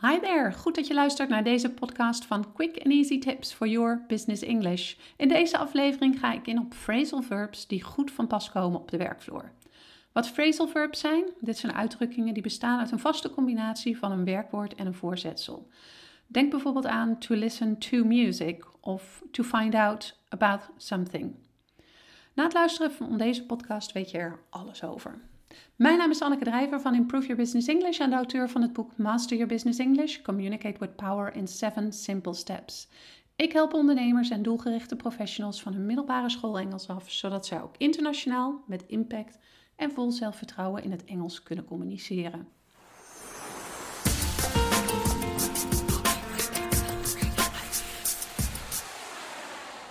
Hi there, goed dat je luistert naar deze podcast van Quick and Easy Tips for Your Business English. In deze aflevering ga ik in op phrasal verbs die goed van pas komen op de werkvloer. Wat phrasal verbs zijn? Dit zijn uitdrukkingen die bestaan uit een vaste combinatie van een werkwoord en een voorzetsel. Denk bijvoorbeeld aan to listen to music of to find out about something. Na het luisteren van deze podcast weet je er alles over. Mijn naam is Anneke Drijver van Improve Your Business English en de auteur van het boek Master Your Business English: Communicate with Power in 7 Simple Steps. Ik help ondernemers en doelgerichte professionals van hun middelbare school Engels af, zodat zij ook internationaal met impact en vol zelfvertrouwen in het Engels kunnen communiceren.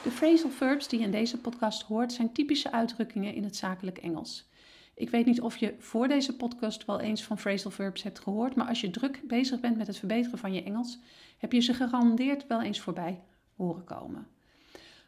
De phrasal verbs die je in deze podcast hoort zijn typische uitdrukkingen in het zakelijk Engels. Ik weet niet of je voor deze podcast wel eens van phrasal verbs hebt gehoord, maar als je druk bezig bent met het verbeteren van je Engels, heb je ze gegarandeerd wel eens voorbij horen komen.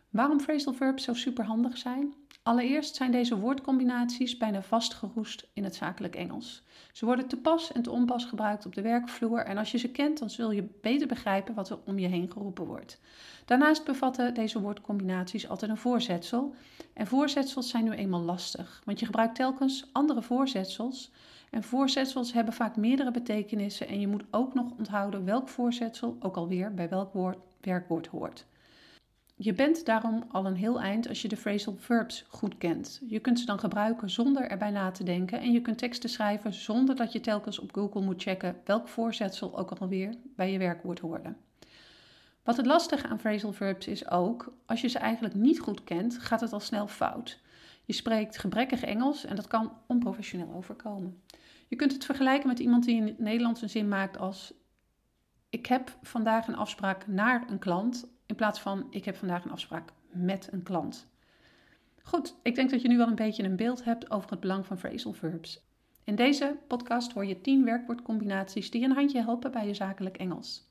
Waarom phrasal verbs zo superhandig zijn? Allereerst zijn deze woordcombinaties bijna vastgeroest in het zakelijk Engels. Ze worden te pas en te onpas gebruikt op de werkvloer en als je ze kent, dan zul je beter begrijpen wat er om je heen geroepen wordt. Daarnaast bevatten deze woordcombinaties altijd een voorzetsel. En voorzetsels zijn nu eenmaal lastig, want je gebruikt telkens andere voorzetsels. En voorzetsels hebben vaak meerdere betekenissen en je moet ook nog onthouden welk voorzetsel ook alweer bij welk woord, werkwoord hoort. Je bent daarom al een heel eind als je de phrasal verbs goed kent. Je kunt ze dan gebruiken zonder erbij na te denken en je kunt teksten schrijven zonder dat je telkens op Google moet checken welk voorzetsel ook alweer bij je werkwoord hoorde. Wat het lastige aan phrasal verbs is ook, als je ze eigenlijk niet goed kent, gaat het al snel fout. Je spreekt gebrekkig Engels en dat kan onprofessioneel overkomen. Je kunt het vergelijken met iemand die in het Nederlands een zin maakt als: Ik heb vandaag een afspraak naar een klant in plaats van ik heb vandaag een afspraak met een klant. Goed, ik denk dat je nu wel een beetje een beeld hebt over het belang van phrasal verbs. In deze podcast hoor je 10 werkwoordcombinaties die een handje helpen bij je zakelijk Engels.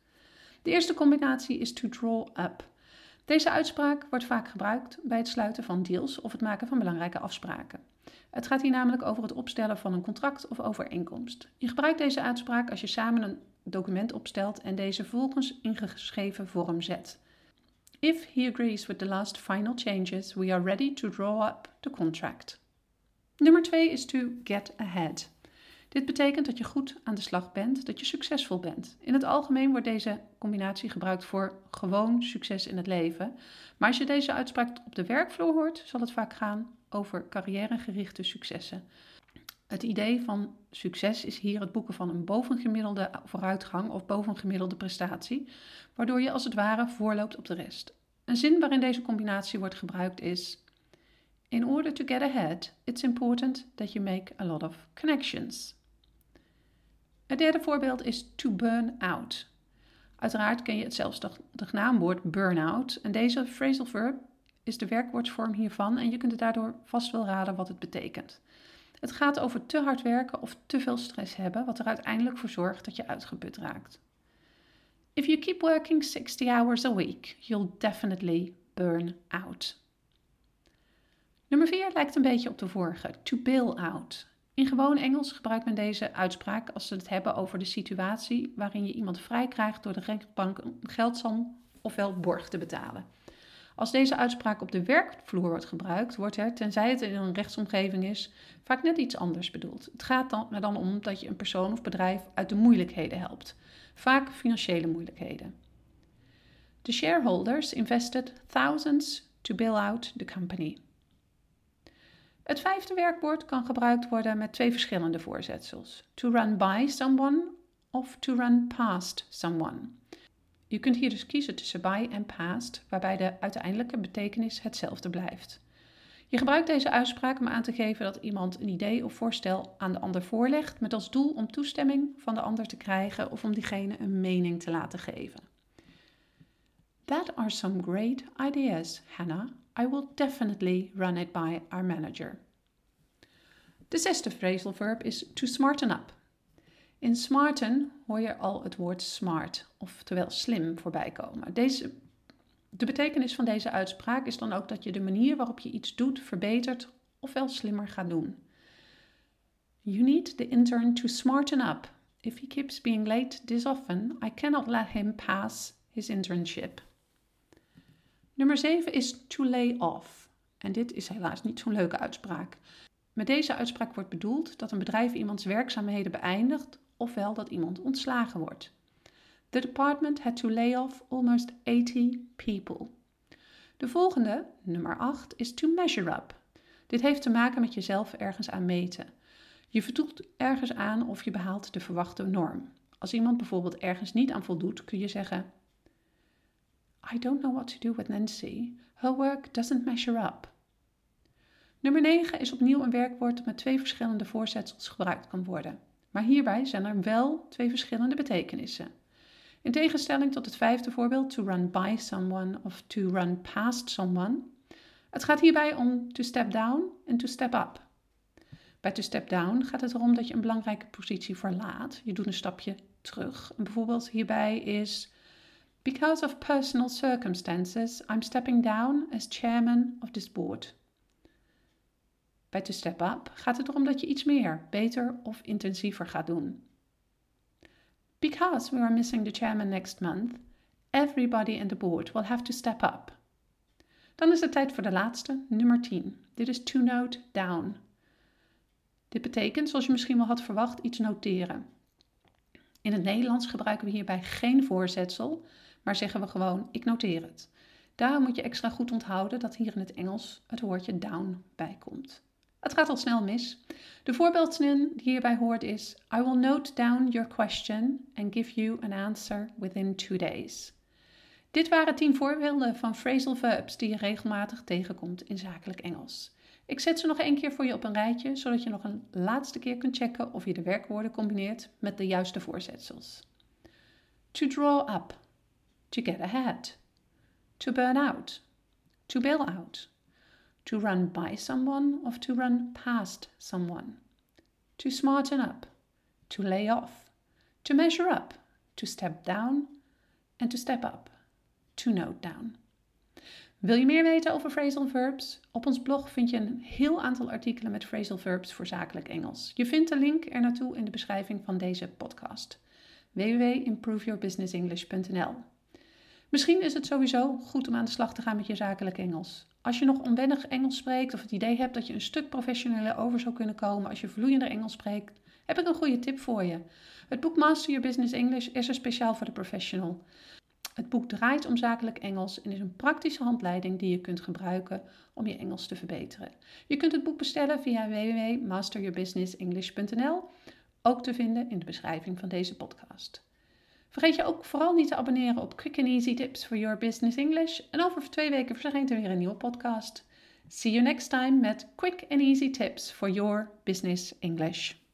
De eerste combinatie is to draw up. Deze uitspraak wordt vaak gebruikt bij het sluiten van deals of het maken van belangrijke afspraken. Het gaat hier namelijk over het opstellen van een contract of overeenkomst. Je gebruikt deze uitspraak als je samen een document opstelt en deze volgens ingeschreven vorm zet. If he agrees with the last final changes, we are ready to draw up the contract. Nummer 2 is to get ahead. Dit betekent dat je goed aan de slag bent, dat je succesvol bent. In het algemeen wordt deze combinatie gebruikt voor gewoon succes in het leven. Maar als je deze uitspraak op de werkvloer hoort, zal het vaak gaan over carrièregerichte successen. Het idee van succes is hier het boeken van een bovengemiddelde vooruitgang of bovengemiddelde prestatie, waardoor je als het ware voorloopt op de rest. Een zin waarin deze combinatie wordt gebruikt is: In order to get ahead, it's important that you make a lot of connections. Het derde voorbeeld is to burn out. Uiteraard ken je het zelfstandig naamwoord burn-out en deze phrasal verb is de werkwoordsvorm hiervan en je kunt het daardoor vast wel raden wat het betekent. Het gaat over te hard werken of te veel stress hebben, wat er uiteindelijk voor zorgt dat je uitgeput raakt. If you keep working 60 hours a week, you'll definitely burn out. Nummer 4 lijkt een beetje op de vorige, to bail out. In gewoon Engels gebruikt men deze uitspraak als ze het hebben over de situatie waarin je iemand vrij krijgt door de rechtbank een geldsom ofwel borg te betalen. Als deze uitspraak op de werkvloer wordt gebruikt, wordt er, tenzij het in een rechtsomgeving is, vaak net iets anders bedoeld. Het gaat dan, er dan om dat je een persoon of bedrijf uit de moeilijkheden helpt, vaak financiële moeilijkheden. The shareholders invested thousands to bail out the company. Het vijfde werkwoord kan gebruikt worden met twee verschillende voorzetsels: to run by someone of to run past someone. Je kunt hier dus kiezen tussen by en past, waarbij de uiteindelijke betekenis hetzelfde blijft. Je gebruikt deze uitspraak om aan te geven dat iemand een idee of voorstel aan de ander voorlegt met als doel om toestemming van de ander te krijgen of om diegene een mening te laten geven. That are some great ideas, Hannah. I will definitely run it by our manager. De zesde phrasal verb is to smarten up. In smarten hoor je al het woord smart, oftewel slim, voorbij komen. Deze, de betekenis van deze uitspraak is dan ook dat je de manier waarop je iets doet verbetert ofwel slimmer gaat doen. You need the intern to smarten up. If he keeps being late this often, I cannot let him pass his internship. Nummer 7 is to lay off. En dit is helaas niet zo'n leuke uitspraak. Met deze uitspraak wordt bedoeld dat een bedrijf iemands werkzaamheden beëindigt ofwel dat iemand ontslagen wordt. The department had to lay off almost 80 people. De volgende, nummer 8, is to measure up. Dit heeft te maken met jezelf ergens aan meten. Je verdoet ergens aan of je behaalt de verwachte norm. Als iemand bijvoorbeeld ergens niet aan voldoet, kun je zeggen: I don't know what to do with Nancy. Her work doesn't measure up. Nummer 9 is opnieuw een werkwoord dat met twee verschillende voorzetsels gebruikt kan worden. Maar hierbij zijn er wel twee verschillende betekenissen. In tegenstelling tot het vijfde voorbeeld, to run by someone of to run past someone. Het gaat hierbij om to step down en to step up. Bij to step down gaat het erom dat je een belangrijke positie verlaat. Je doet een stapje terug. En bijvoorbeeld hierbij is Because of personal circumstances, I'm stepping down as chairman of this board. Bij to step up gaat het erom dat je iets meer, beter of intensiever gaat doen. Because we are missing the chairman next month, everybody in the board will have to step up. Dan is het tijd voor de laatste, nummer 10. Dit is to note down. Dit betekent, zoals je misschien wel had verwacht, iets noteren. In het Nederlands gebruiken we hierbij geen voorzetsel, maar zeggen we gewoon ik noteer het. Daarom moet je extra goed onthouden dat hier in het Engels het woordje down bij komt. Het gaat al snel mis. De voorbeeldzin die hierbij hoort is: I will note down your question and give you an answer within two days. Dit waren 10 voorbeelden van phrasal verbs die je regelmatig tegenkomt in zakelijk Engels. Ik zet ze nog één keer voor je op een rijtje, zodat je nog een laatste keer kunt checken of je de werkwoorden combineert met de juiste voorzetsels. To draw up. To get ahead. To burn out. To bail out to run by someone or to run past someone, to smarten up, to lay off, to measure up, to step down and to step up, to note down. Wil je meer weten over phrasal verbs? Op ons blog vind je een heel aantal artikelen met phrasal verbs voor zakelijk Engels. Je vindt de link er naartoe in de beschrijving van deze podcast. www.improveyourbusinessenglish.nl Misschien is het sowieso goed om aan de slag te gaan met je zakelijk Engels. Als je nog onwennig Engels spreekt of het idee hebt dat je een stuk professioneler over zou kunnen komen als je vloeiender Engels spreekt, heb ik een goede tip voor je. Het boek Master Your Business English is er speciaal voor de professional. Het boek draait om zakelijk Engels en is een praktische handleiding die je kunt gebruiken om je Engels te verbeteren. Je kunt het boek bestellen via www.masteryourbusinessenglish.nl, ook te vinden in de beschrijving van deze podcast. Vergeet je ook vooral niet te abonneren op Quick and Easy Tips for Your Business English. En over twee weken verschijnt er weer een nieuwe podcast. See you next time met Quick and Easy Tips for Your Business English.